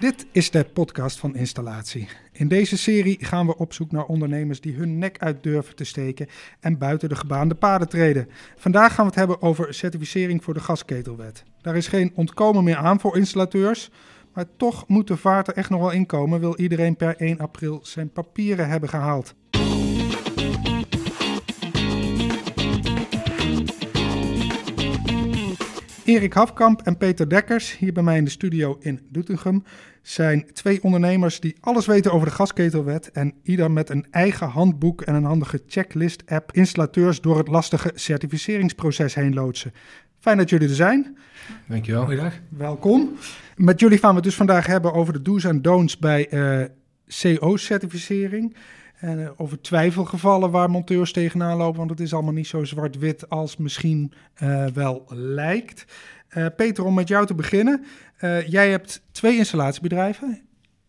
Dit is de podcast van Installatie. In deze serie gaan we op zoek naar ondernemers die hun nek uit durven te steken en buiten de gebaande paden treden. Vandaag gaan we het hebben over certificering voor de gasketelwet. Daar is geen ontkomen meer aan voor installateurs, maar toch moet de vaart er echt nog wel inkomen, wil iedereen per 1 april zijn papieren hebben gehaald. Erik Hafkamp en Peter Dekkers, hier bij mij in de studio in Doetinchem, zijn twee ondernemers die alles weten over de gasketelwet en ieder met een eigen handboek en een handige checklist-app installateurs door het lastige certificeringsproces heen loodsen. Fijn dat jullie er zijn. Dankjewel. Goeiedag. Welkom. Met jullie gaan we het dus vandaag hebben over de do's en don'ts bij uh, CO-certificering. En uh, over twijfelgevallen waar monteurs tegenaan lopen, want het is allemaal niet zo zwart-wit als misschien uh, wel lijkt. Uh, Peter, om met jou te beginnen. jij hebt twee installatiebedrijven.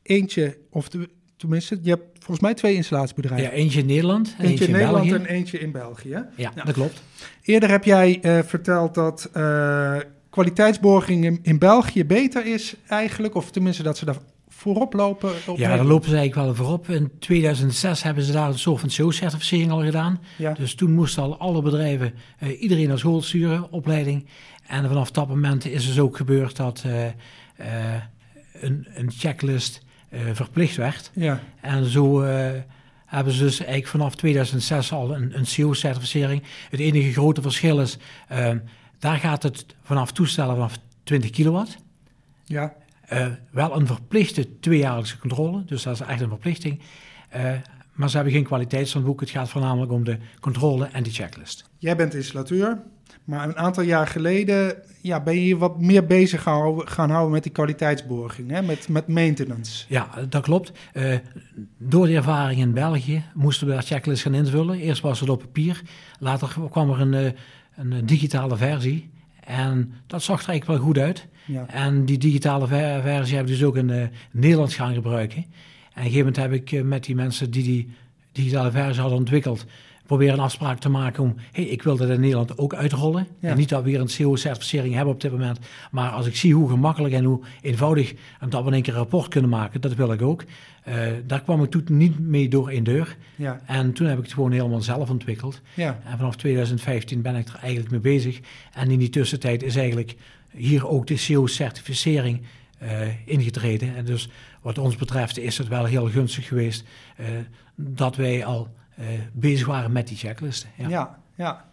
Eentje, of de, tenminste, je hebt volgens mij twee installatiebedrijven. Ja, eentje in Nederland en eentje, eentje in Nederland België. en eentje in België. Ja, ja, dat klopt. Eerder heb jij verteld dat kwaliteitsborging in, in België beter is eigenlijk, of tenminste dat ze daar voorop lopen? Op ja, daar lopen ze eigenlijk wel voorop. In 2006 hebben ze daar een soort van show-certificering al gedaan. Ja. Dus toen moesten al alle bedrijven uh, iedereen naar school sturen, opleiding. En vanaf dat moment is dus ook gebeurd dat uh, uh, een, een, checklist verplicht werd. Ja. En zo hebben ze dus eigenlijk vanaf 2006 al een, een CO-certificering. Het enige grote verschil is, daar gaat het vanaf toestellen vanaf 20 kilowatt. Ja. Uh, wel een verplichte tweejaarlijkse controle, dus dat is echt een verplichting. Uh, maar ze hebben geen kwaliteitshandboek. Het gaat voornamelijk om de controle en de checklist. Jij bent installateur, maar een aantal jaar geleden ja, ben je wat meer bezig gaan houden, gaan houden met die kwaliteitsborging, hè? Met, met maintenance. Ja, dat klopt. Uh, door de ervaring in België moesten we dat checklist gaan invullen. Eerst was het op papier, later kwam er een, een digitale versie. En dat zag er eigenlijk wel goed uit. Ja. En die digitale ver versie heb ik dus ook in uh, Nederlands gaan gebruiken. En op een gegeven moment heb ik uh, met die mensen die die digitale versie hadden ontwikkeld... proberen een afspraak te maken om... hey, ik wil dat in Nederland ook uitrollen. Ja. En niet dat we weer een CO-certificering hebben op dit moment. Maar als ik zie hoe gemakkelijk en hoe eenvoudig... en dat we in één keer een rapport kunnen maken, dat wil ik ook. Uh, daar kwam ik toen niet mee door één deur. Ja. En toen heb ik het gewoon helemaal zelf ontwikkeld. Ja. En vanaf 2015 ben ik er eigenlijk mee bezig. En in die tussentijd is eigenlijk hier ook de CO-certificering uh, ingetreden. En dus wat ons betreft is het wel heel gunstig geweest uh, dat wij al bezig waren met die checklisten. Ja. ja, ja.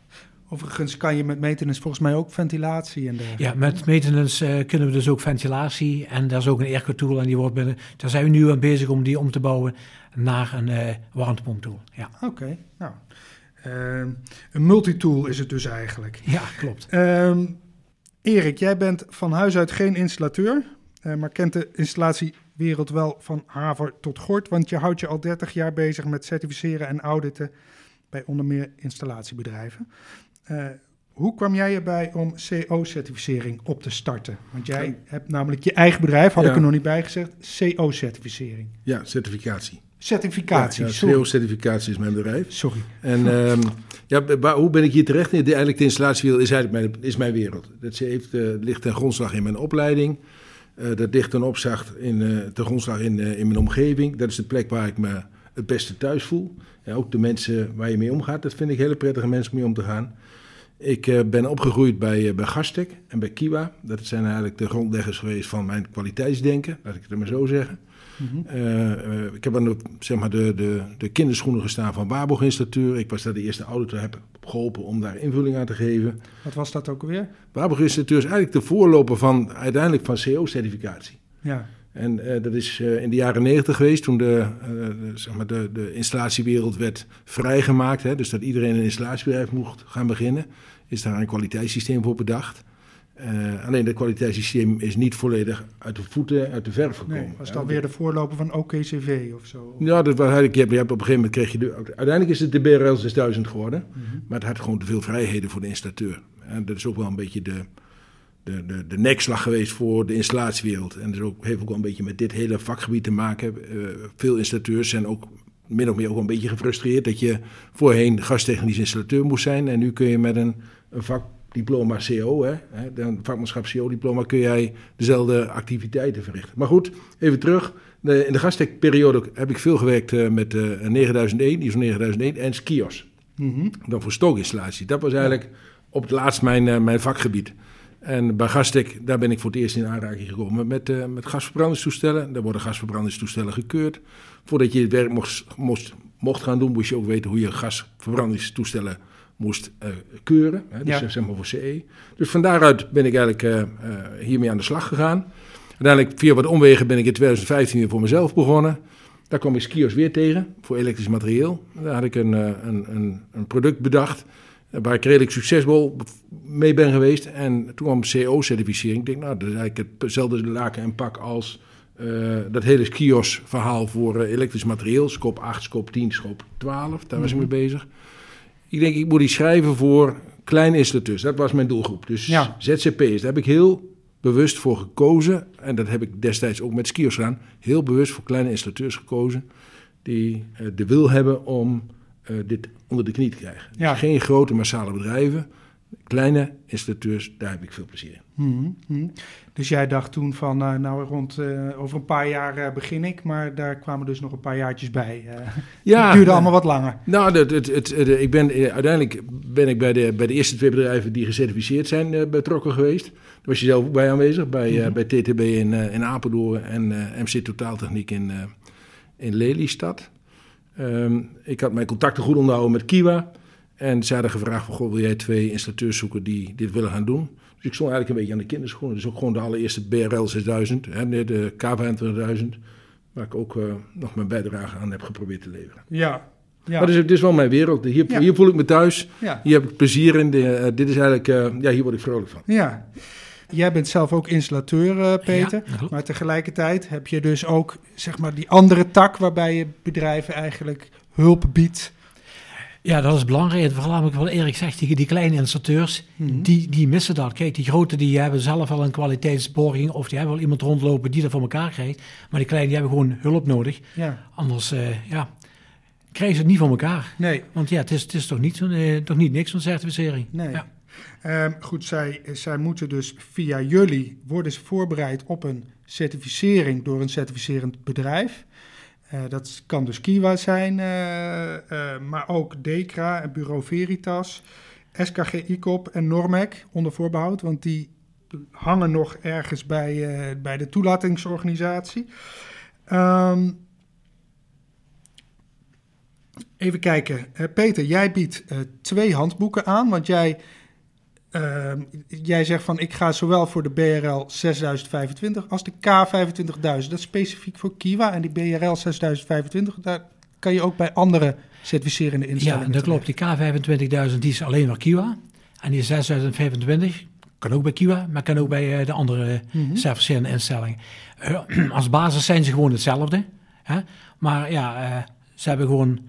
Overigens kan je met maintenance volgens mij ook ventilatie en dergelijke. Ja, met maintenance kunnen we dus ook ventilatie. En daar is ook een airco-tool en die wordt binnen... Daar zijn we nu aan bezig om die om te bouwen naar een warmtepomp-tool. Ja. Oké, okay, nou... een multitool is het dus eigenlijk. Ja, klopt. Uh, Erik, jij bent van huis uit geen installateur, uh, maar kent de installatiewereld wel van haver tot gort, want je houdt je al 30 jaar bezig met certificeren en auditen bij onder meer installatiebedrijven. Uh, hoe kwam jij erbij om CO-certificering op te starten? Want jij ja. hebt namelijk je eigen bedrijf, had ja. ik er nog niet bij gezegd, CO-certificering. Ja, certificatie. Certificatie, ja, ja, CO-certificatie is mijn bedrijf. Sorry. En um, ja, hoe ben ik hier terecht? Nee, de, eigenlijk de installatiewereld is eigenlijk mijn, is mijn wereld. Dat heeft, uh, ligt ten grondslag in mijn opleiding. Uh, dat ligt ten opslag in, uh, ten grondslag in, in mijn omgeving. Dat is de plek waar ik me het beste thuis voel. Ja, ook de mensen waar je mee omgaat, dat vind ik hele prettige mensen mee om te gaan. Ik uh, ben opgegroeid bij, uh, bij Gastek en bij Kiwa. Dat zijn eigenlijk de grondleggers geweest van mijn kwaliteitsdenken, laat ik het maar zo zeggen. Mm -hmm. uh, ik heb aan de, zeg maar de, de, de kinderschoenen gestaan van Waarborg Instituut. Ik was daar de eerste auditor, heb geholpen om daar invulling aan te geven. Wat was dat ook alweer? Waarborg Instituut is eigenlijk de voorloper van uiteindelijk van CO-certificatie. Ja. En uh, dat is uh, in de jaren negentig geweest, toen de, uh, de, zeg maar de, de installatiewereld werd vrijgemaakt. Hè, dus dat iedereen een installatiebedrijf mocht gaan beginnen. Is daar een kwaliteitssysteem voor bedacht. alleen dat kwaliteitssysteem is niet volledig uit de voeten, uit de verf gekomen. Nee, was dat ja, weer de voorloper van OKCV of zo? Ja, dat was eigenlijk, je hebt, je hebt op een gegeven moment kreeg je de, uiteindelijk is het de BRL 6000 geworden. Mm -hmm. Maar het had gewoon te veel vrijheden voor de installateur. En dat is ook wel een beetje de de, de, de nekslag geweest voor de installatiewereld. En dat ook, heeft ook wel een beetje met dit hele vakgebied te maken. Uh, veel installateurs zijn ook min of meer ook een beetje gefrustreerd dat je voorheen gastechnisch installateur moest zijn. En nu kun je met een, een diploma CO, hè, dan vakmanschap CO-diploma, kun jij dezelfde activiteiten verrichten. Maar goed, even terug. in de gastekperiode heb ik veel gewerkt met 9001, ISO 9001 en skios. Mm Dan voor stookinstallatie. Dat was eigenlijk op het laatst mijn, mijn vakgebied. En bij Gastek, daar ben ik voor het eerst in aanraking gekomen met, uh, met gasverbrandingstoestellen. Daar worden gasverbrandingstoestellen gekeurd. Voordat je het werk mocht, mocht, mocht gaan doen, moest je ook weten hoe je gasverbrandingstoestellen moest uh, keuren. Hè, dus ja. zeg maar voor CE. Dus van daaruit ben ik eigenlijk uh, hiermee aan de slag gegaan. Uiteindelijk, via wat omwegen, ben ik in 2015 weer voor mezelf begonnen. Daar kwam ik skios weer tegen, voor elektrisch materieel. Daar had ik een, een, een, een product bedacht waar ik redelijk succesvol mee ben geweest. En toen kwam CO-certificering. Ik denk, nou, dat is eigenlijk hetzelfde laken en pak als uh, dat hele Kios-verhaal voor uh, elektrisch materieel. Scope 8, scope 10, scope 12. Daar was ik mee mhm. bezig. Ik denk, ik moet die schrijven voor kleine installateurs. Dat was mijn doelgroep. Dus ja. ZZP's, daar heb ik heel bewust voor gekozen. En dat heb ik destijds ook met skios gedaan. Heel bewust voor kleine installateurs gekozen. Die uh, de wil hebben om uh, dit onder de knie te krijgen. Dus ja. Dus geen grote massale bedrijven, kleine installateurs, daar heb ik veel plezier in. Mm -hmm. Dus jij dacht toen van, uh, nou rond uh, over een paar jaar uh, begin ik, maar daar kwamen dus nog een paar jaartjes bij. ja, het duurde allemaal wat langer. Nou, het, het, het, ik ben, uiteindelijk ben ik bij de, bij de eerste twee bedrijven die gecertificeerd zijn betrokken geweest. Daar was je zelf ook bij aanwezig, bij, -hmm. bij TTB in, in Apeldoorn en MC Totaaltechniek in, in Lelystad. Um, ik had mijn contacten goed onderhouden met Kiwa. En ze hadden gevraagd van, goh, wil jij twee installateurs zoeken die dit willen gaan doen? Dus ik stond eigenlijk een beetje aan de kinderschoenen. Dus ook gewoon de allereerste BRL 6000, hè, de K25000. Waar ik ook uh, nog mijn bijdrage aan heb geprobeerd te leveren. Ja, ja. Maar het is, wel mijn wereld. Hier, ja. hier voel ik me thuis. Ja. Hier heb ik plezier in. De, uh, dit is eigenlijk, uh, ja, hier word ik vrolijk van. Ja. Jij bent zelf ook installateur, uh, Peter. Ja, maar tegelijkertijd heb je dus ook zeg maar, die andere tak waarbij je bedrijven eigenlijk hulp biedt. Ja, dat is belangrijk. Vooral wat Erik zegt, die, die kleine installateurs, mm die, die missen dat. Kijk, die grote die hebben zelf al een kwaliteitsborging of die hebben wel iemand rondlopen die dat voor elkaar krijgt. Maar die kleine die hebben gewoon hulp nodig. Ja. Anders uh, ja, krijgen ze het niet voor elkaar. Nee. Want ja, het is, het is toch, niet uh, toch niet niks van certificering. Nee. Ja. Um, goed, zij, zij moeten dus via jullie worden ze voorbereid op een certificering door een certificerend bedrijf. Uh, dat kan dus Kiwa zijn, uh, uh, maar ook Decra en Bureau Veritas, SKG ICOP en Normec onder voorbehoud, want die hangen nog ergens bij, bij de toelatingsorganisatie. Um, even kijken. Peter, jij biedt twee handboeken aan, want jij uh, jij zegt van ik ga zowel voor de BRL 6025 als de K25000. Dat is specifiek voor Kiwa. En die BRL 6025, daar kan je ook bij andere certificerende instellingen. Ja, dat klopt. Die K25000 die is alleen maar Kiwa. En die 6025 kan ook bij Kiwa, maar kan ook bij uh, de andere mm certificerende instellingen. Uh, als basis zijn ze gewoon hetzelfde. Hè? Maar ja, uh, ze hebben gewoon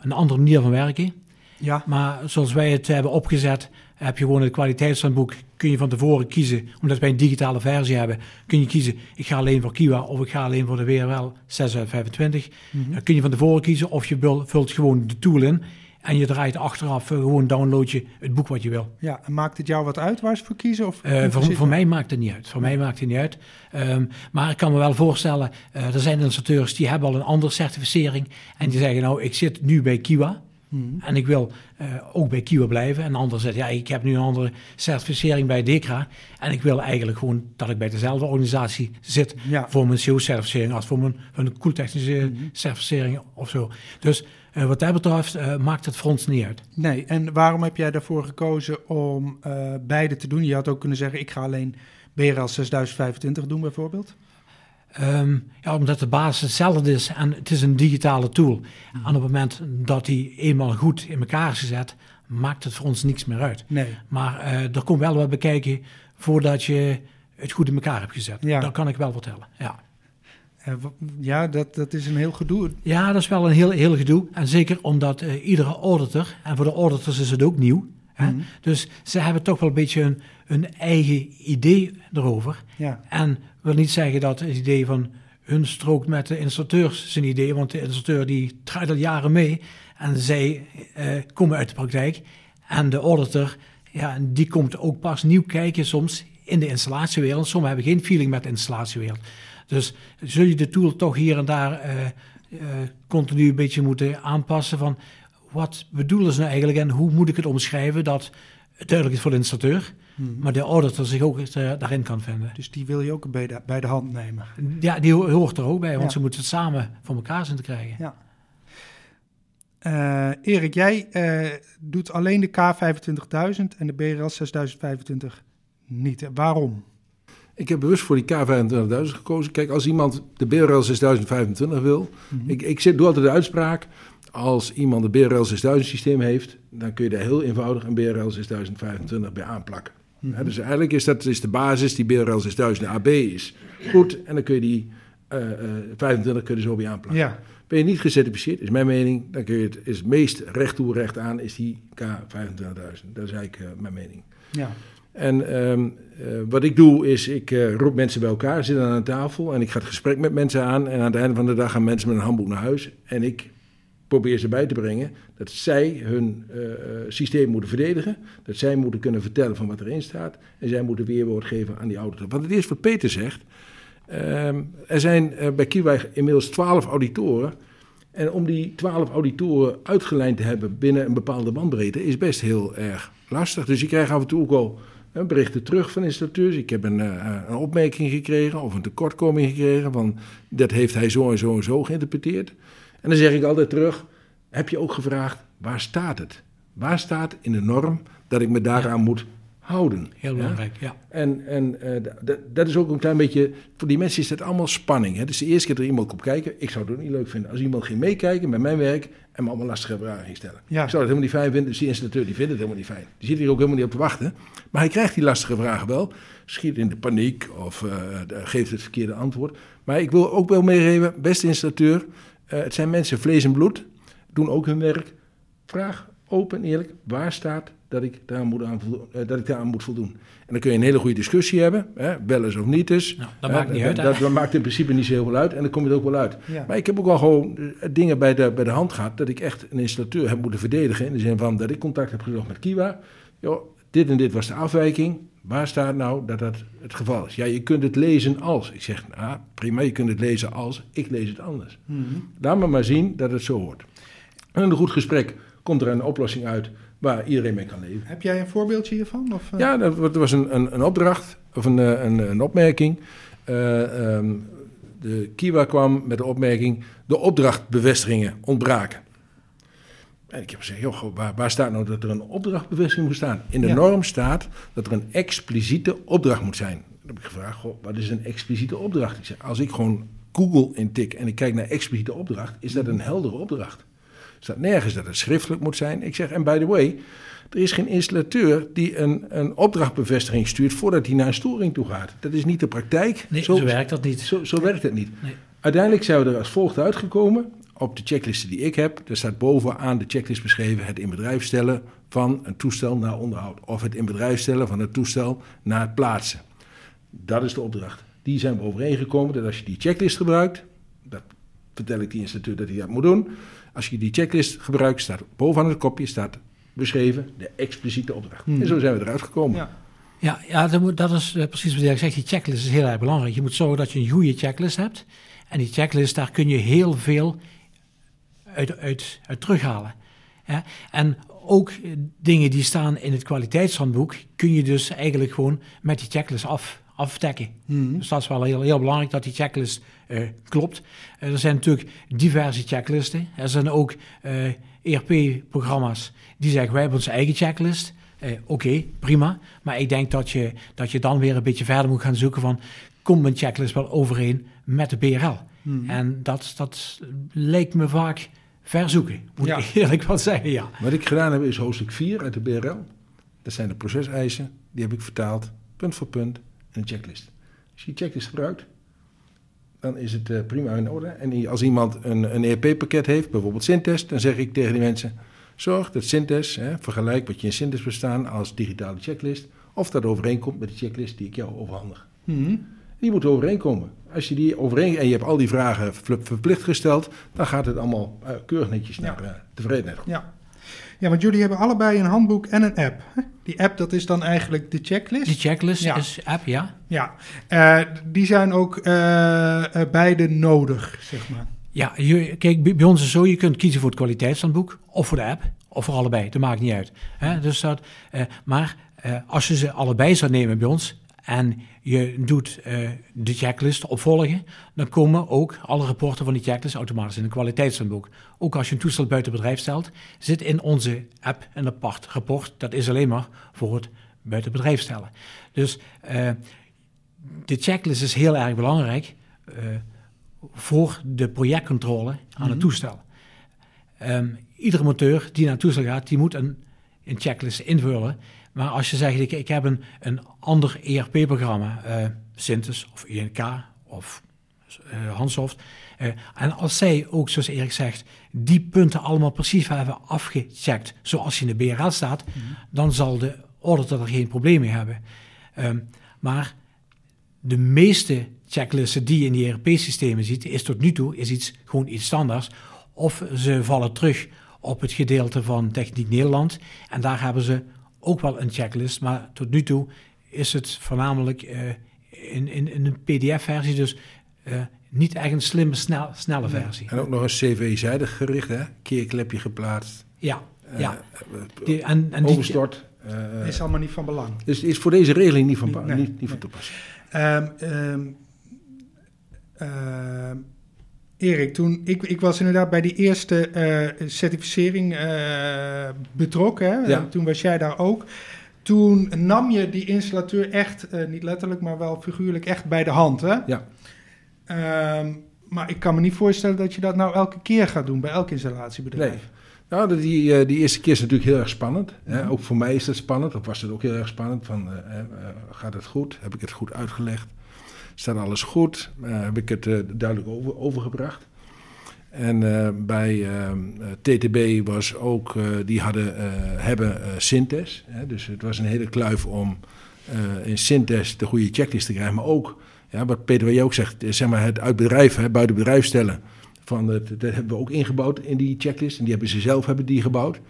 een andere manier van werken. Ja. Maar zoals wij het hebben opgezet, heb je gewoon het kwaliteitshandboek, kun je van tevoren kiezen, omdat wij een digitale versie hebben, kun je kiezen, ik ga alleen voor Kiwa of ik ga alleen voor de WRL 6 uit 25. Dan kun je van tevoren kiezen of je vult gewoon de tool in en je draait achteraf, uh, gewoon download je het boek wat je wil. Ja, en maakt het jou wat uit waar ze voor kiezen? Of uh, voor, voor mij maakt het niet uit. Voor mij maakt het niet uit. Um, maar ik kan me wel voorstellen, uh, er zijn installateurs die hebben al een andere certificering en die zeggen nou, ik zit nu bij Kiwa. Hmm. En ik wil uh, ook bij Kiwa blijven. En de ander zegt, ja, ik heb nu een andere certificering bij DECRA. En ik wil eigenlijk gewoon dat ik bij dezelfde organisatie zit ja. voor mijn CO-certificering als voor mijn, mijn koeltechnische hmm. certificering of zo. Dus uh, wat dat betreft uh, maakt het voor ons niet uit. Nee, en waarom heb jij daarvoor gekozen om beide te doen? Je had ook kunnen zeggen, ik ga alleen BRL 6025 doen bijvoorbeeld. Um, ja, omdat de basis hetzelfde is en het is een digitale tool. En op het moment dat die eenmaal goed in elkaar is gezet, maakt het voor ons niks meer uit. Nee. Maar uh, er komt wel wat bekijken voordat je het goed in elkaar hebt gezet. Ja. Dat kan ik wel vertellen, ja. Uh, ja, dat, dat is een heel gedoe. Ja, dat is wel een heel, heel gedoe. En zeker omdat uh, iedere auditor, en voor de auditors is het ook nieuw, hè? Mm -hmm. dus ze hebben toch wel een beetje een, een eigen idee erover. Ja. En wil niet zeggen dat het idee van hun strookt met de installateurs zijn idee, want de installateur die draait al jaren mee en zij uh, komen uit de praktijk. En de auditor, Ja, die komt ook pas nieuw kijken soms in de installatiewereld. Sommigen hebben geen feeling met de installatiewereld. Dus zul je de tool toch hier en daar uh, uh, continu een beetje moeten aanpassen van wat bedoelen ze nou eigenlijk en hoe moet ik het omschrijven dat het duidelijk is voor de installateur, hmm. maar de auditor zich ook uh, daarin kan vinden. Dus die wil je ook bij de, bij de hand nemen? Ja, die hoort er ook bij, want ze moeten het samen voor elkaar zien te krijgen. Ja. Uh, Erik, jij uh, doet alleen de K25000 en de BRL 6025 niet. Waarom? Ik heb bewust voor die K25000 gekozen. Kijk, als iemand de BRL 6025 wil, mm -hmm. ik, ik doe altijd de uitspraak als iemand een BRL 6000 systeem heeft, dan kun je daar heel eenvoudig een BRL 6025 bij aanplakken. Mm -hmm. dus eigenlijk is dat is de basis, die BRL 6000 AB is goed. En dan kun je die uh, uh, 25 kun je zo bij aanplakken. Ja. Ben je niet gecertificeerd, is mijn mening, dan kun je het, is het meest recht toe, recht aan, is die K25000. Dat is eigenlijk uh, mijn mening. Ja. En um, uh, wat ik doe is, ik uh, roep mensen bij elkaar, zit aan een tafel en ik ga het gesprek met mensen aan. En aan het einde van de dag gaan mensen met een handboek naar huis. En ik probeer ze bij te brengen dat zij hun uh, systeem moeten verdedigen. Dat zij moeten kunnen vertellen van wat erin staat. En zij moeten weerwoord geven aan die auditor. Want het is wat Peter zegt. Um, er zijn uh, bij Kiewij inmiddels twaalf auditoren. En om die twaalf auditoren uitgelijnd te hebben binnen een bepaalde bandbreedte is best heel erg lastig. Dus je krijgt af en toe ook al berichten terug van installateurs. Ik heb een, een opmerking gekregen of een tekortkoming gekregen van dat heeft hij zo en zo en zo geïnterpreteerd. En dan zeg ik altijd terug, heb je ook gevraagd, waar staat het? Waar staat in de norm dat ik me daaraan ja. moet houden? Heel belangrijk, ja. ja. En, en uh, dat is ook een klein beetje, voor die mensen is dat allemaal spanning. Hè? Het is de eerste keer dat er iemand komt kijken. Ik zou het ook niet leuk vinden als iemand ging meekijken met mijn werk en me allemaal lastige vragen ging stellen. Ja. Ik zou het helemaal niet fijn vinden, dus die installateur die vindt het helemaal niet fijn. Die zit hier ook helemaal niet op te wachten. Maar hij krijgt die lastige vragen wel, schiet in de paniek of uh, geeft het verkeerde antwoord. Maar ik wil ook wel meegeven, beste installateur, uh, het zijn mensen vlees en bloed, doen ook hun werk. Vraag open en eerlijk, waar staat dat ik daaraan moet, aan voldoen, uh, dat ik daaraan moet voldoen? En dan kun je een hele goede discussie hebben, hè, wel eens of niet eens. Nou, dat maakt niet uit. Dat, dat, maakt in principe niet zo heel veel uit en dan kom je er ook wel uit. Ja. Maar ik heb ook al gewoon dingen bij de, bij de hand gehad dat ik echt een installateur heb moeten verdedigen. In de zin van dat ik contact heb gezocht met Kiwa. Yo, dit en dit was de afwijking. Waar staat nou dat dat het geval is? Ja, je kunt het lezen als. Ik zeg, nou, prima, je kunt het lezen als. Ik lees het anders. Mm -hmm. Laat me maar zien dat het zo hoort. En in een goed gesprek komt er een oplossing uit waar iedereen mee kan leven. Heb jij een voorbeeldje hiervan? Of, uh... Ja, dat was een, een, een, opdracht of een, een, een opmerking. Uh, um, de Kiwa kwam met de opmerking: de opdrachtbevestigingen ontbraken. En ik heb gezegd, joh, waar, waar, staat nou dat er een opdrachtbevestiging moet staan? In de Ja. norm staat dat er een expliciete opdracht moet zijn. Dan heb ik gevraagd, goh, wat is een expliciete opdracht? Ik zeg, als ik gewoon Google intik en ik kijk naar expliciete opdracht, is dat een heldere opdracht. Er staat nergens dat het schriftelijk moet zijn. Ik zeg, en by the way, er is geen installateur die een, een opdrachtbevestiging stuurt voordat hij naar een storing toe gaat. Dat is niet de praktijk. Nee, zo, werkt dat niet. Zo, zo werkt het niet. Nee. Uiteindelijk zijn we er als volgt uitgekomen. Op de checklisten die ik heb, er staat bovenaan de checklist beschreven het in bedrijf stellen van een toestel naar onderhoud. Of het in bedrijf stellen van het toestel naar het plaatsen. Dat is de opdracht. Die zijn we overeengekomen dat als je die checklist gebruikt, dat vertel ik die installateur dat hij dat moet doen. Als je die checklist gebruikt, staat bovenaan het kopje staat beschreven de expliciete opdracht. Hmm. En zo zijn we eruit gekomen. Ja. Ja, ja dat, moet, dat is uh, precies wat ik zeg. Die checklist is heel erg belangrijk. Je moet zorgen dat je een goede checklist hebt. En die checklist, daar kun je heel veel uit, uit, uit terughalen. En ook dingen die staan in het kwaliteitshandboek, kun je dus eigenlijk gewoon met die checklist af, afdekken. Hmm. Dus dat is wel heel, heel belangrijk dat die checklist uh, klopt. Uh, er zijn natuurlijk diverse checklisten. Er zijn ook uh, ERP-programma's die zeggen wij hebben onze eigen checklist. Oké, okay, prima. Maar ik denk dat je, dat je dan weer een beetje verder moet gaan zoeken van... komt mijn checklist wel overeen met de BRL? Hmm. En dat, dat lijkt me vaak verzoeken, moet Ja. ik eerlijk wel zeggen, ja. Wat ik gedaan heb is hoofdstuk 4 uit de BRL. Dat zijn de proceseisen. Die heb ik vertaald, punt voor punt, in een checklist. Als je die checklist gebruikt, dan is het uh, prima in orde. En als iemand een, een ERP-pakket heeft, bijvoorbeeld Syntest, dan zeg ik tegen die mensen... zorg dat Syntest, hè, vergelijk wat je in Syntest bestaan als digitale checklist... of dat overeenkomt met de checklist die ik jou overhandig. Hmm. Die moet overeenkomen. Als je die overeen en je hebt al die vragen verplicht gesteld, dan gaat het allemaal uh, keurig netjes Ja. naar uh, tevredenheid. Ja. Ja, want jullie hebben allebei een handboek en een app. hè? Die app, dat is dan eigenlijk de checklist. Die checklist Ja. is app, ja. Ja, eh, die zijn ook eh, eh, beide nodig, zeg maar. Ja, je, kijk, bij ons is het zo, je kunt kiezen voor het kwaliteitshandboek of voor de app, of voor allebei, dat maakt niet uit. Hè? Dus dat, eh, maar eh, als je ze allebei zou nemen bij ons en je doet eh, de checklist opvolgen, dan komen ook alle rapporten van die checklist automatisch in een kwaliteitshandboek. Ook als je een toestel buiten bedrijf stelt, zit in onze app een apart rapport. Dat is alleen maar voor het buiten bedrijf stellen. Dus eh, de checklist is heel erg belangrijk. eh, voor de projectcontrole aan het toestel. Ehm, iedere monteur die naar het toestel gaat, die moet een, een checklist invullen. Maar als je zegt, ik, ik heb een, een ander ERP-programma, eh Synthes of INK of eh Handsoft. eh, en als zij ook, zoals Erik zegt, die punten allemaal precies hebben afgecheckt, zoals je in de BRL staat, dan zal de auditor er geen probleem mee hebben. Ehm, maar de meeste checklisten die je in die ERP-systemen ziet, is tot nu toe is iets, gewoon iets standaards. Of ze vallen terug op het gedeelte van Techniek Nederland. En daar hebben ze ook wel een checklist. Maar tot nu toe is het voornamelijk eh, in, in, in een PDF-versie. Dus eh, niet echt een slimme, snel, snelle versie. En ook nog een CV-zijdig gericht, hè? Keerklepje geplaatst. Ja, eh, ja. Die, en, en die, overstort. eh, is allemaal niet van belang. dus het is voor deze regeling niet van, Niet- nee, niet, niet van toepassing. Ehm, ehm, ehm, Erik, toen, ik, ik was inderdaad bij die eerste eh, certificering eh, betrokken. Hè? Ja. Toen was jij daar ook. Toen nam je die installateur echt, eh, niet letterlijk, maar wel figuurlijk, echt bij de hand. Hè? Ja. Ehm, maar ik kan me niet voorstellen dat je dat nou elke keer gaat doen bij elk installatiebedrijf. Nee. Nou, die, die eerste keer is natuurlijk heel erg spannend. Hè? Ook voor mij is dat spannend. Of was het ook heel erg spannend. Van, gaat het goed? Heb ik het goed uitgelegd? Staat alles goed? Eh, heb ik het eh, duidelijk over, overgebracht? En eh, bij TTB was ook, eh, die hadden, hebben Synthes. Hè? Dus het was een hele kluif om in Synthes de goede checklist te krijgen. Maar ook, ja, wat Peter je ook zegt, zeg maar het uit bedrijf, hè, buiten bedrijf stellen. Van het, dat hebben we ook ingebouwd in die checklist. En die hebben ze zelf hebben die gebouwd.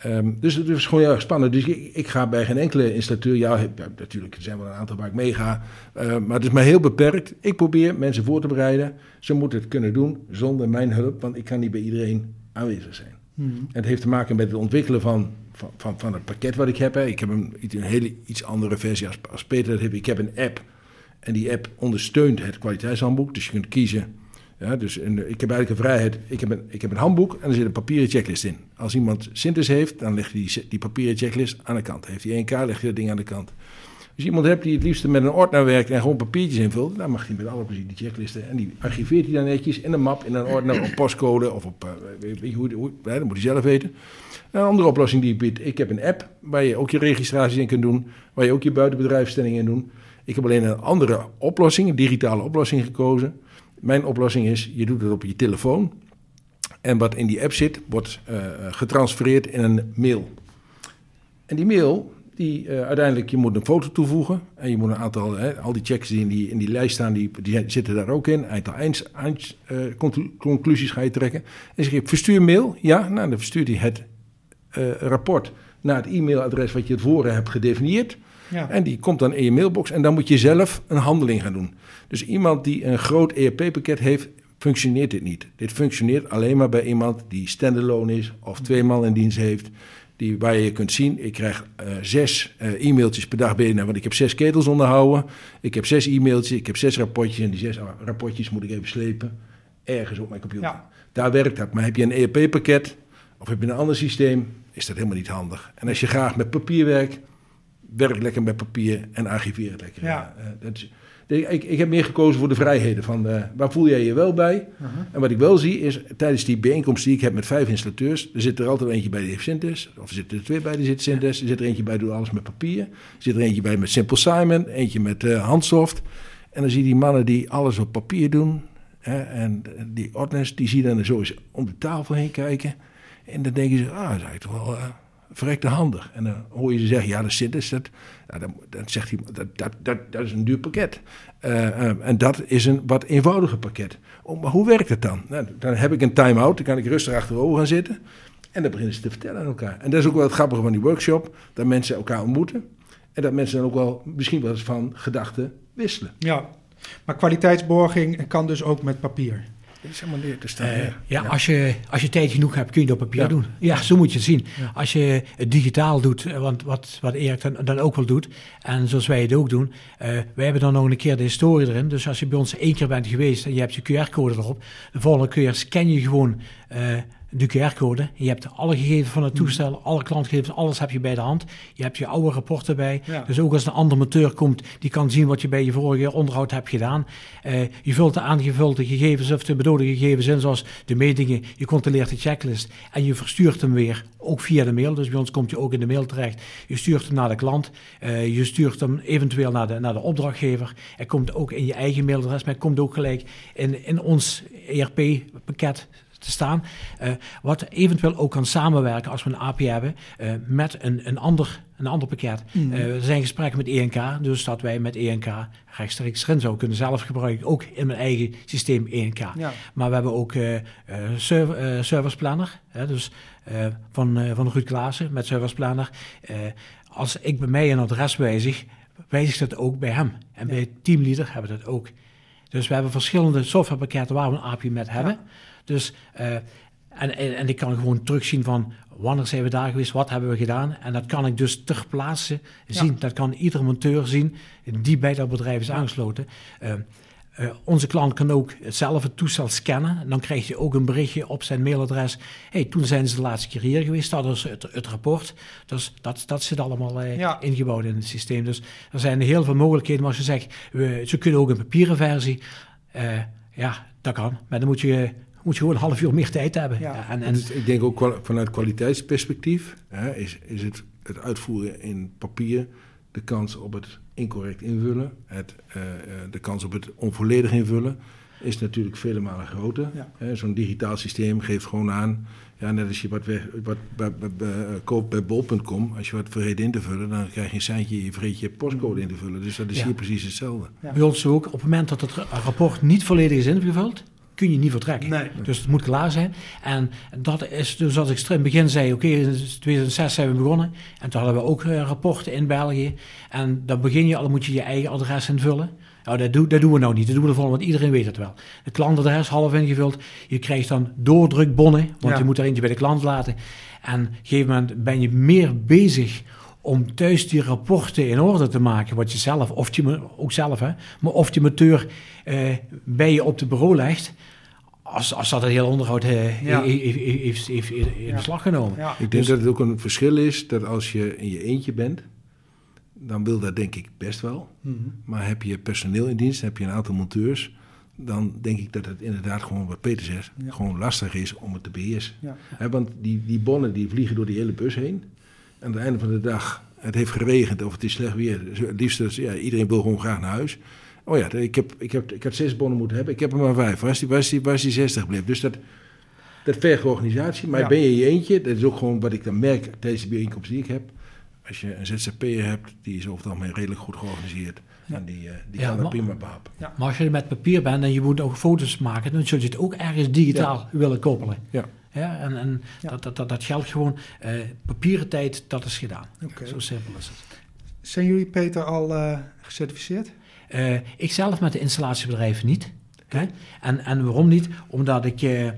Ehm, dus het is gewoon heel erg spannend. Dus ik, ik ga bij geen enkele installateur. Ja, natuurlijk er zijn wel een aantal waar ik mee ga. eh, maar het is maar heel beperkt. Ik probeer mensen voor te bereiden. Ze moeten het kunnen doen zonder mijn hulp. Want ik kan niet bij iedereen aanwezig zijn. Mhm. En het heeft te maken met het ontwikkelen van, van, van, van het pakket wat ik heb. Hè. Ik heb een, iets- een hele iets andere versie als, als Peter dat heeft. Ik heb een app. En die app ondersteunt het kwaliteitshandboek. Dus je kunt kiezen. Ja, dus ik heb eigenlijk een vrijheid. Ik heb een, ik heb een handboek en er zit een papieren checklist in. Als iemand Synthes heeft, dan legt hij die, die papieren checklist aan de kant. Heeft hij 1K, legt hij dat ding aan de kant. Als je iemand hebt die het liefst met een ordner werkt en gewoon papiertjes invult, dan mag hij met alle plezier die checklisten. En die archiveert hij dan netjes in een map, in een ordner, op postcode of op. eh, weet je hoe, dat moet hij zelf weten. Een andere oplossing die ik ik heb een app waar je ook je registraties in kunt doen, waar je ook je buitenbedrijfstellingen in doet. Ik heb alleen een andere oplossing, een digitale oplossing gekozen. Mijn oplossing is, je doet het op je telefoon. En wat in die app zit, wordt eh, getransfereerd in een mail. En die mail, die eh, uiteindelijk, je moet een foto toevoegen. En je moet een aantal, hè, al die checks die in die, in die lijst staan, die, die zitten daar ook in. Aantal conclu- conclusies ga je trekken. En zeg je, verstuur mail. Ja, nou, dan verstuurt hij het rapport naar het e-mailadres wat je tevoren hebt gedefinieerd. Ja. En die komt dan in je mailbox en dan moet je zelf een handeling gaan doen. Dus iemand die een groot ERP-pakket heeft, functioneert dit niet. Dit functioneert alleen maar bij iemand die standalone is of twee man in dienst heeft. Die, waar je kunt zien, ik krijg eh, zes eh, e-mailtjes per dag binnen, want ik heb zes ketels onderhouden. Ik heb zes e-mailtjes, ik heb zes rapportjes en die zes rapportjes moet ik even slepen ergens op mijn computer. Ja. Daar werkt dat. Maar heb je een ERP-pakket of heb je een ander systeem, is dat helemaal niet handig. En als je graag met papier werkt, werk lekker met papier en archiveer het lekker. Ja. Eh, dat is, de- ik, ik heb meer gekozen voor de vrijheden. Van, eh, waar voel jij je wel bij? Uh-huh. En wat ik wel zie is, tijdens die bijeenkomst die ik heb met vijf installateurs, er zit er altijd eentje bij die heeft Synthes, of er zitten er twee bij die zit Synthes, er zit er eentje bij doet alles met papier, er zit er eentje bij met Simple Simon, eentje met eh, Handsoft. En dan zie je die mannen die alles op papier doen, hè, en die ordners, die zie je dan zo eens om de tafel heen kijken. En dan denken ze, ah, dat is eigenlijk toch wel verrekte handig. En dan hoor je ze zeggen, ja, dat zit dat. Ja, dan, dan zegt hij, dat, dat, dat, dat is een duur pakket. Eh, eh, en dat is een wat eenvoudiger pakket. Oh, maar hoe werkt het dan? Nou, dan heb ik een time-out, dan kan ik rustig achterover gaan zitten. En dan beginnen ze te vertellen aan elkaar. En dat is ook wel het grappige van die workshop, dat mensen elkaar ontmoeten. En dat mensen dan ook wel misschien wel eens van gedachten wisselen. Ja, maar kwaliteitsborging kan dus ook met papier. Dat is helemaal neer te staan. Eh, ja. ja, Als, je, als je tijd genoeg hebt, kun je het op papier Ja. doen. Ja, zo moet je het zien. Als je het digitaal doet, eh, want wat, wat Erik dan, dan ook wel doet, en zoals wij het ook doen, eh, wij hebben dan nog een keer de historie erin. Dus als je bij ons één keer bent geweest en je hebt je QR-code erop, de volgende keer scan je gewoon de QR-code. Je hebt alle gegevens van het toestel, alle klantgegevens, alles heb je bij de hand. Je hebt je oude rapporten bij. Ja. Dus ook als een ander monteur komt, die kan zien wat je bij je vorige onderhoud hebt gedaan. Eh, je vult de aangevulde gegevens of de bedoelde gegevens in, zoals de metingen. Je controleert de checklist en je verstuurt hem weer, ook via de mail. Dus bij ons komt je ook in de mail terecht. Je stuurt hem naar de klant. Eh, je stuurt hem eventueel naar de, naar de opdrachtgever. Hij komt ook in je eigen mailadres, maar hij komt ook gelijk in, in ons ERP-pakket te staan. Eh, wat eventueel ook kan samenwerken als we een API hebben eh, met een, een, ander, een ander pakket. Eh, er zijn gesprekken met ENK, dus dat wij met ENK rechtstreeks erin zouden kunnen zelf gebruiken, ook in mijn eigen systeem ENK. Ja. Maar we hebben ook serv- Service Planner, hè, dus van, van Ruud Klaassen met Service Planner. Eh, als ik bij mij een adres wijzig, wijzigt dat ook bij hem. En Ja. bij Teamleader hebben we dat ook. Dus we hebben verschillende softwarepakketten waar we een API met hebben. Dus, eh, en, en, en ik kan gewoon terugzien van wanneer zijn we daar geweest, wat hebben we gedaan. En dat kan ik dus ter plaatse zien. Dat kan ieder monteur zien die bij dat bedrijf is aangesloten. Eh, eh, onze klant kan ook zelf het toestel scannen. En dan krijg je ook een berichtje op zijn mailadres. hey, toen zijn ze de laatste keer hier geweest. Dat is het, het rapport. Dus dat, dat zit allemaal Ja. ingebouwd in het systeem. Dus er zijn heel veel mogelijkheden. Maar als je zegt, we, ze kunnen ook een papieren versie. ja, dat kan. Maar dan moet je, moet je gewoon een half uur meer tijd hebben. Ja. en, en, is- ik denk ook vanuit kwaliteitsperspectief hè, is, is het, het uitvoeren in papier de kans op het incorrect invullen, het, eh, eh, de kans op het onvolledig invullen, is natuurlijk vele malen groter. Ja. Zo'n digitaal systeem geeft gewoon aan, ja, net als je wat, weg, wat bij, bij- bij- eh, koopt bij bol.com, als je wat vergeet in te vullen, dan krijg je een seintje, je vergeet je postcode in te vullen. Dus dat is Ja. hier precies hetzelfde. Ja. bij ons ook, op het moment dat het ra- rapport niet volledig is ingevuld, kun je niet vertrekken. Nee. Dus het moet klaar zijn. En dat is dus als ik in het begin zei, oké, in 2006 zijn we begonnen. En toen hadden we ook eh, rapporten in België. En dan begin je al, dan moet je je eigen adres invullen. Nou, dat, doen dat doen we nou niet. Dat doen we ervan, want iedereen weet het wel. De klantadres half ingevuld. Je krijgt dan doordrukbonnen, want Ja. je moet er eentje bij de klant laten. En op een gegeven moment ben je meer bezig om thuis die rapporten in orde te maken, wat je zelf, of je, ook zelf, hè, maar of je moteur eh, bij je op de bureau legt, als, als dat het hele onderhoud eh, Ja. heeft, heeft, in Ja. beslag genomen. Ja. Ik denk Dus- dat het ook een verschil is dat als je in je eentje bent, dan wil dat denk ik best wel. Mhm. Maar heb je personeel in dienst, heb je een aantal monteurs, dan denk ik dat het inderdaad gewoon, wat Peter zegt, Ja. gewoon lastig is om het te beheersen. Ja. Hè, want die, die bonnen die vliegen door die hele bus heen. En aan het einde van de dag, het heeft geregend of het is slecht weer. Dus Het liefst, is, ja, iedereen wil gewoon graag naar huis. Oh ja, ik, heb, ik, heb, ik had zes bonnen moeten hebben, ik heb er maar vijf. Waar is die, waar is die, waar is die 60 gebleven? Dus dat, dat vergt organisatie. Maar Ja. ben je je eentje, dat is ook gewoon wat ik dan merk tijdens de bijeenkomst die ik heb. Als je een ZZP'er hebt, die is over het algemeen redelijk goed georganiseerd. Ja. En die, eh, die Ja, kan dat prima behappen. Maar als je met papier bent en je moet ook foto's maken, dan zul je het ook ergens digitaal willen koppelen. Ja. Ja, en en Ja. Dat, dat, dat, dat geldt gewoon. eh, papieren tijd, dat is gedaan. Zo simpel is het. Zijn jullie, Peter, al eh, gecertificeerd? Eh, ik zelf met de installatiebedrijven niet. Hè? En, en waarom niet? Omdat ik, eh, eh,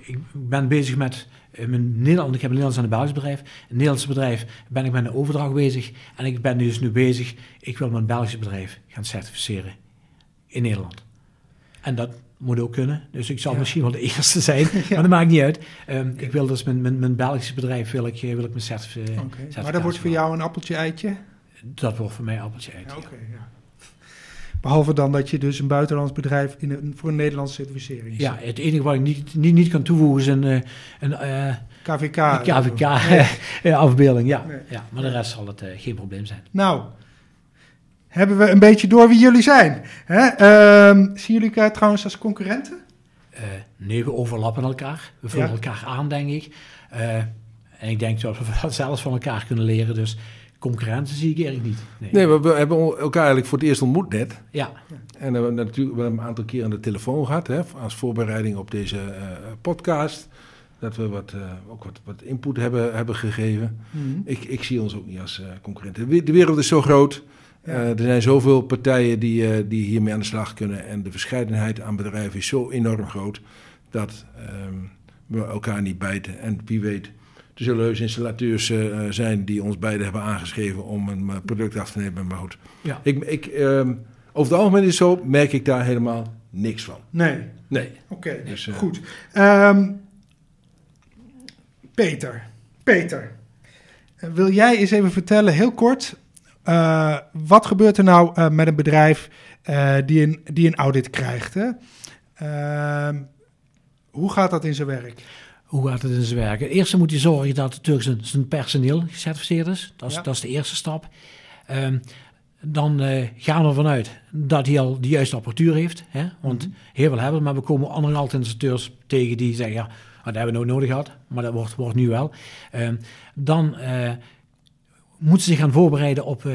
ik ben bezig met eh, mijn Nederland, ik heb een Nederlands en een Belgisch bedrijf. Een Nederlands bedrijf ben ik met een overdracht bezig. En ik ben dus nu bezig, ik wil mijn Belgisch bedrijf gaan certificeren in Nederland. En dat moet ook kunnen. Dus ik zal Ja. misschien wel de eerste zijn, maar dat maakt niet uit. Ehm, ik wil dus mijn, mijn, mijn Belgische bedrijf wil ik, eh, wil ik mijn certif- certificaat Maar dat wordt voor jou een appeltje-eitje? Dat wordt voor mij appeltje uit. Ja, Oké, ja. Behalve dan dat je dus een buitenlands bedrijf in een, voor een Nederlandse certificering Ja, het enige wat ik niet, niet, niet kan toevoegen is een, eh, een eh, KVK. een Nee. KVK-afbeelding. Ja. Nee. ja, maar de rest zal het eh, geen probleem zijn. Nou, hebben we een beetje door wie jullie zijn. Hè? Ehm, zien jullie elkaar trouwens als concurrenten? Eh, nee, we overlappen elkaar. We vullen Ja. elkaar aan, denk ik. Eh, en ik denk dat we zelfs van elkaar kunnen leren. Dus concurrentie zie ik eigenlijk niet. Nee. Nee, we, hebben elkaar eigenlijk voor het eerst ontmoet net. Ja, En we hebben natuurlijk we hebben een aantal keer aan de telefoon gehad, hè, als voorbereiding op deze eh, podcast. dat we wat, uh, ook wat, wat input hebben, hebben gegeven. Mhm. Ik, ik zie ons ook niet als uh, concurrenten. De wereld is zo groot. Uh, er zijn zoveel partijen die, die hiermee aan de slag kunnen. En de verscheidenheid aan bedrijven is zo enorm groot dat um, we elkaar niet bijten. En wie weet, er zullen heus installateurs zijn die ons beiden hebben aangeschreven om een product af te nemen. Maar goed, Ja. ik, ik, um, over het algemeen is het zo, merk ik daar helemaal niks van. Nee. Nee. Oké, Dus, eh, goed. Ehm, Peter, Peter, eh, wil jij eens even vertellen, heel kort, eh, wat gebeurt er nou eh, met een bedrijf eh, die, een, die een audit krijgt? Hè? Ehm, hoe gaat dat in zijn werk? Hoe gaat het in zijn werk? Eerst moet je zorgen dat natuurlijk zijn, zijn personeel gecertificeerd is. Dat is, Ja. dat is de eerste stap. Ehm, dan gaan we ervan uit dat hij al de juiste apparatuur heeft. Hè? Want heel veel hebben, we, maar we komen andere altijd installateurs tegen die zeggen... ja, dat hebben we nooit nodig gehad, maar dat wordt, wordt nu wel. Ehm, dan moeten ze zich gaan voorbereiden op, eh,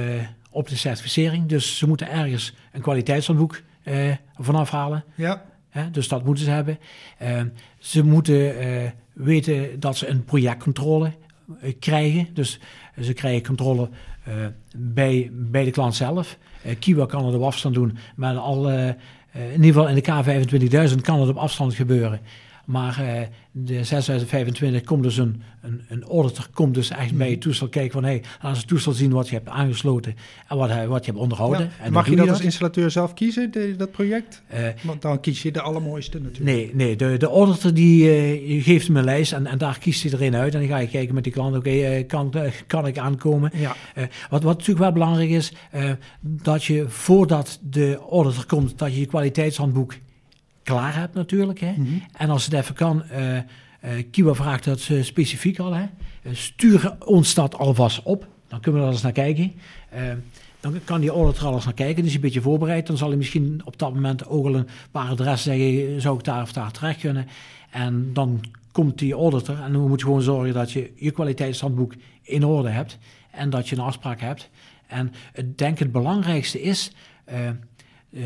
op de certificering. Dus ze moeten ergens een kwaliteitshandboek eh vanaf halen. Ja, dus dat moeten ze hebben. Ehm, ze moeten eh, weten dat ze een projectcontrole krijgen. Dus ze krijgen controle bij, bij de klant zelf. Kiwa kan het op afstand doen, maar al, in ieder geval in de K25000 kan het op afstand gebeuren. Maar eh, de 6025 komt dus een, een, een auditor komt dus echt bij je toestel kijken van hey, laat eens het toestel zien wat je hebt aangesloten en wat, hij- wat je hebt onderhouden. Ja. En Mag je dat als installateur zelf kiezen, de- dat project? Eh, Want dan kies je de allermooiste natuurlijk. Nee, nee de, de auditor die eh, geeft hem een lijst en, en daar kiest hij erin uit. En dan ga je kijken met die klant, oké, eh, kan, eh, kan ik aankomen? Ja, Eh, wat, wat natuurlijk wel belangrijk is, eh, dat je voordat de auditor komt, dat je je kwaliteitshandboek klaar hebt natuurlijk. Hè? Mhm. En als het even kan, Kiwa vraagt dat eh, specifiek al. Hè? Stuur ons dat alvast op, dan kunnen we er eens naar kijken. Dan kan die auditor al eens naar kijken, dus een beetje voorbereid. Dan zal hij misschien op dat moment ook al een paar adressen zeggen, zou ik daar of daar terecht kunnen. En dan komt die auditor en dan moet je gewoon zorgen dat je je kwaliteitshandboek in orde hebt. En dat je een afspraak hebt. En ik denk het belangrijkste is, eh,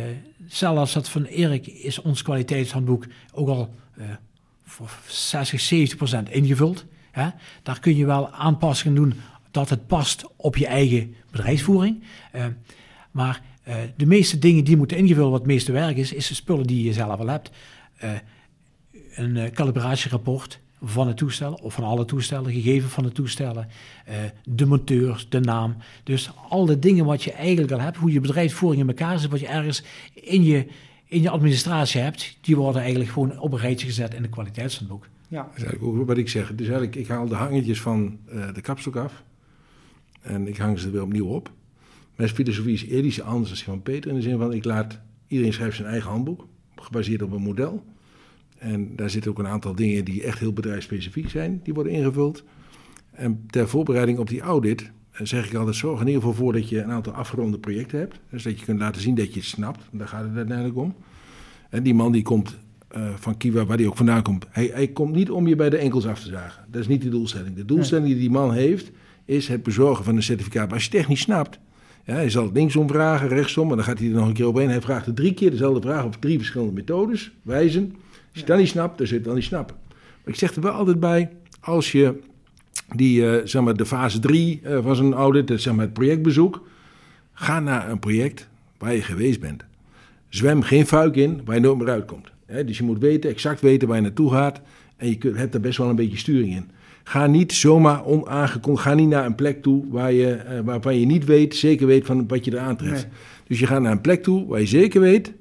zelfs dat van Erik is ons kwaliteitshandboek ook al eh, voor 60, 70 procent ingevuld. Hè? Daar kun je wel aanpassingen doen dat het past op je eigen bedrijfsvoering. Eh, maar de meeste dingen die moeten ingevuld, wat het meeste werk is, is de spullen die je zelf al hebt. Een calibratieraport van het toestel of van alle toestellen, gegevens van de toestellen, eh, de monteurs, de naam. Dus al de dingen wat je eigenlijk al hebt, hoe je bedrijfsvoering in elkaar zit, wat je ergens in je, in je administratie hebt, die worden eigenlijk gewoon op een rijtje gezet in de kwaliteitshandboek. ja. Dat is eigenlijk ook wat ik zeg. Dus eigenlijk, ik haal de hangetjes van eh, de kapstok af. En ik hang ze er weer opnieuw op. Mijn filosofie is eerder iets anders dan van Peter. In de zin van, ik laat... Iedereen schrijft zijn eigen handboek. Gebaseerd op een model. En daar zitten ook een aantal dingen die echt heel bedrijfsspecifiek zijn. Die worden ingevuld. En ter voorbereiding op die audit eh, zeg ik altijd... Zorg in ieder geval voor dat je een aantal afgeronde projecten hebt. Dus dat je kunt laten zien dat je het snapt. Daar gaat het uiteindelijk om. En die man die komt eh, van Kiwa, waar hij ook vandaan komt. Hij, hij komt niet om je bij de enkels af te zagen. Dat is niet de doelstelling. De doelstelling die die man heeft, is het bezorgen van een certificaat. Maar als je het echt niet snapt, ja, hij zal het linksom vragen, rechtsom, en dan gaat hij er nog een keer op heen. Hij vraagt er drie keer dezelfde vraag op drie verschillende methodes, wijzen. Als je dan niet snapt, dan zul je het wel niet snappen. Maar ik zeg er wel altijd bij, als je die, eh, zeg maar, de fase 3 van zo'n audit, dat is, zeg maar het projectbezoek, ga naar een project waar je geweest bent. Zwem geen fuik in waar je nooit meer uitkomt. Dus je moet weten, exact weten waar je naartoe gaat. En je kunt, hebt er best wel een beetje sturing in. Ga niet zomaar onaangekondigd, ga niet naar een plek toe waar je, eh, waarvan je niet weet, zeker weet van wat je er aantreft. Nee. Dus je gaat naar een plek toe waar je zeker weet,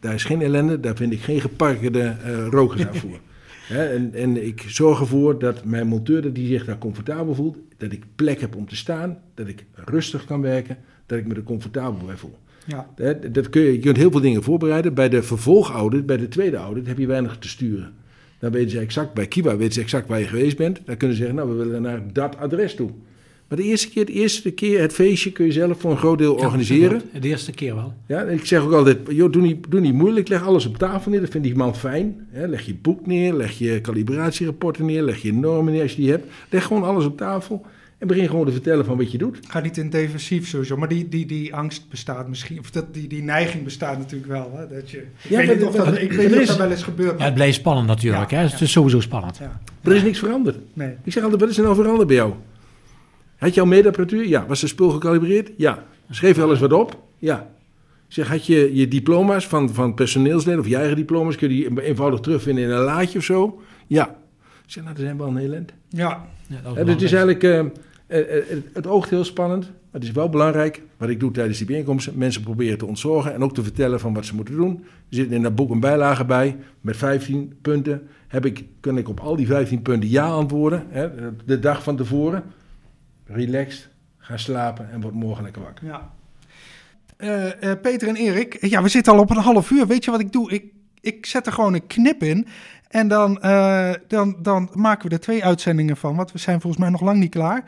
daar is geen ellende, daar vind ik geen geparkeerde eh rokersafvoer. Hè, en, en ik zorg ervoor dat mijn monteur dat die zich daar comfortabel voelt, dat ik plek heb om te staan, dat ik rustig kan werken, dat ik me er comfortabel bij voel. ja. Dat kun je, je kunt heel veel dingen voorbereiden. Bij de vervolgaudit, bij de tweede audit, heb je weinig te sturen. Dan weten ze exact, bij Kiwa weten ze exact waar je geweest bent. Dan kunnen ze zeggen, nou, we willen naar dat adres toe. Maar de eerste keer, de eerste keer het feestje kun je zelf voor een groot deel organiseren. De eerste keer wel. Ja, ik zeg ook altijd, joh, doe, niet, doe niet moeilijk, leg alles op tafel neer. Dat vindt die man fijn. Hè, leg je boek neer, leg je calibratierapporten neer, leg je normen neer als je die hebt. Leg gewoon alles op tafel. En begin gewoon te vertellen van wat je doet. Ga niet in defensief sowieso, maar die, die, die angst bestaat misschien. Of dat, die, die neiging bestaat natuurlijk wel. Hè? Dat je, ik Ja, weet maar niet of dat- dat, ik er weet niet of is- dat wel eens gebeurt. Ja, het blijft spannend natuurlijk. Ja, hè? ja. Het is sowieso spannend. Ja, Er is niks veranderd. nee. Ik zeg altijd, wat is er nou veranderd bij jou? Had je al meetapparatuur? Ja. Was de spul gecalibreerd? Ja. Schreef je alles wat op? Ja. Ik zeg, had je je diploma's van, van personeelsleden of je eigen diploma's, kun je die eenvoudig terugvinden in een laadje of zo? Ja. Ik zeg, nou, dat zijn wel een heel. Ja, Ja, dat Hè, dus het is eigenlijk, eh, eh, eh, het, oogt heel spannend, maar het is wel belangrijk, wat ik doe tijdens die bijeenkomsten, mensen proberen te ontzorgen en ook te vertellen van wat ze moeten doen. Er zit in dat boek een bijlage bij met 15 punten. Heb ik, kan ik op al die 15 punten ja antwoorden, hè, de dag van tevoren. Relaxed, ga slapen en word morgen lekker wakker. ja. Eh, eh, Peter en Erik, ja, we zitten al op een half uur. Weet je wat ik doe? Ik, ik zet er gewoon een knip in. En dan, eh, dan, dan maken we er twee uitzendingen van. Want we zijn volgens mij nog lang niet klaar.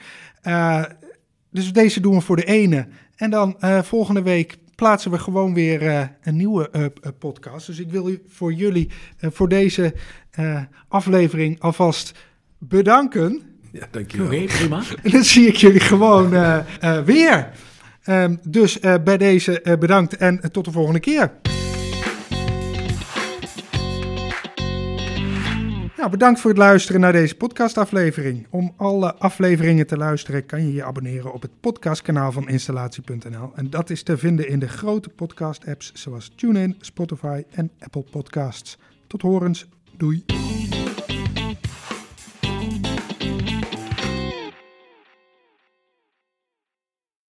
Dus deze doen we voor de ene. En dan volgende week plaatsen we gewoon weer een nieuwe podcast. Dus ik wil voor jullie voor deze aflevering alvast bedanken. Ja, dankjewel. Oké, prima. En dan zie ik jullie gewoon eh, eh, weer. Ehm, dus eh, bij deze bedankt en tot de volgende keer. Nou, bedankt voor het luisteren naar deze podcastaflevering. Om alle afleveringen te luisteren kan je je abonneren op het podcastkanaal van installatie.nl. En dat is te vinden in de grote podcast-apps zoals TuneIn, Spotify en Apple Podcasts. Tot horens, doei.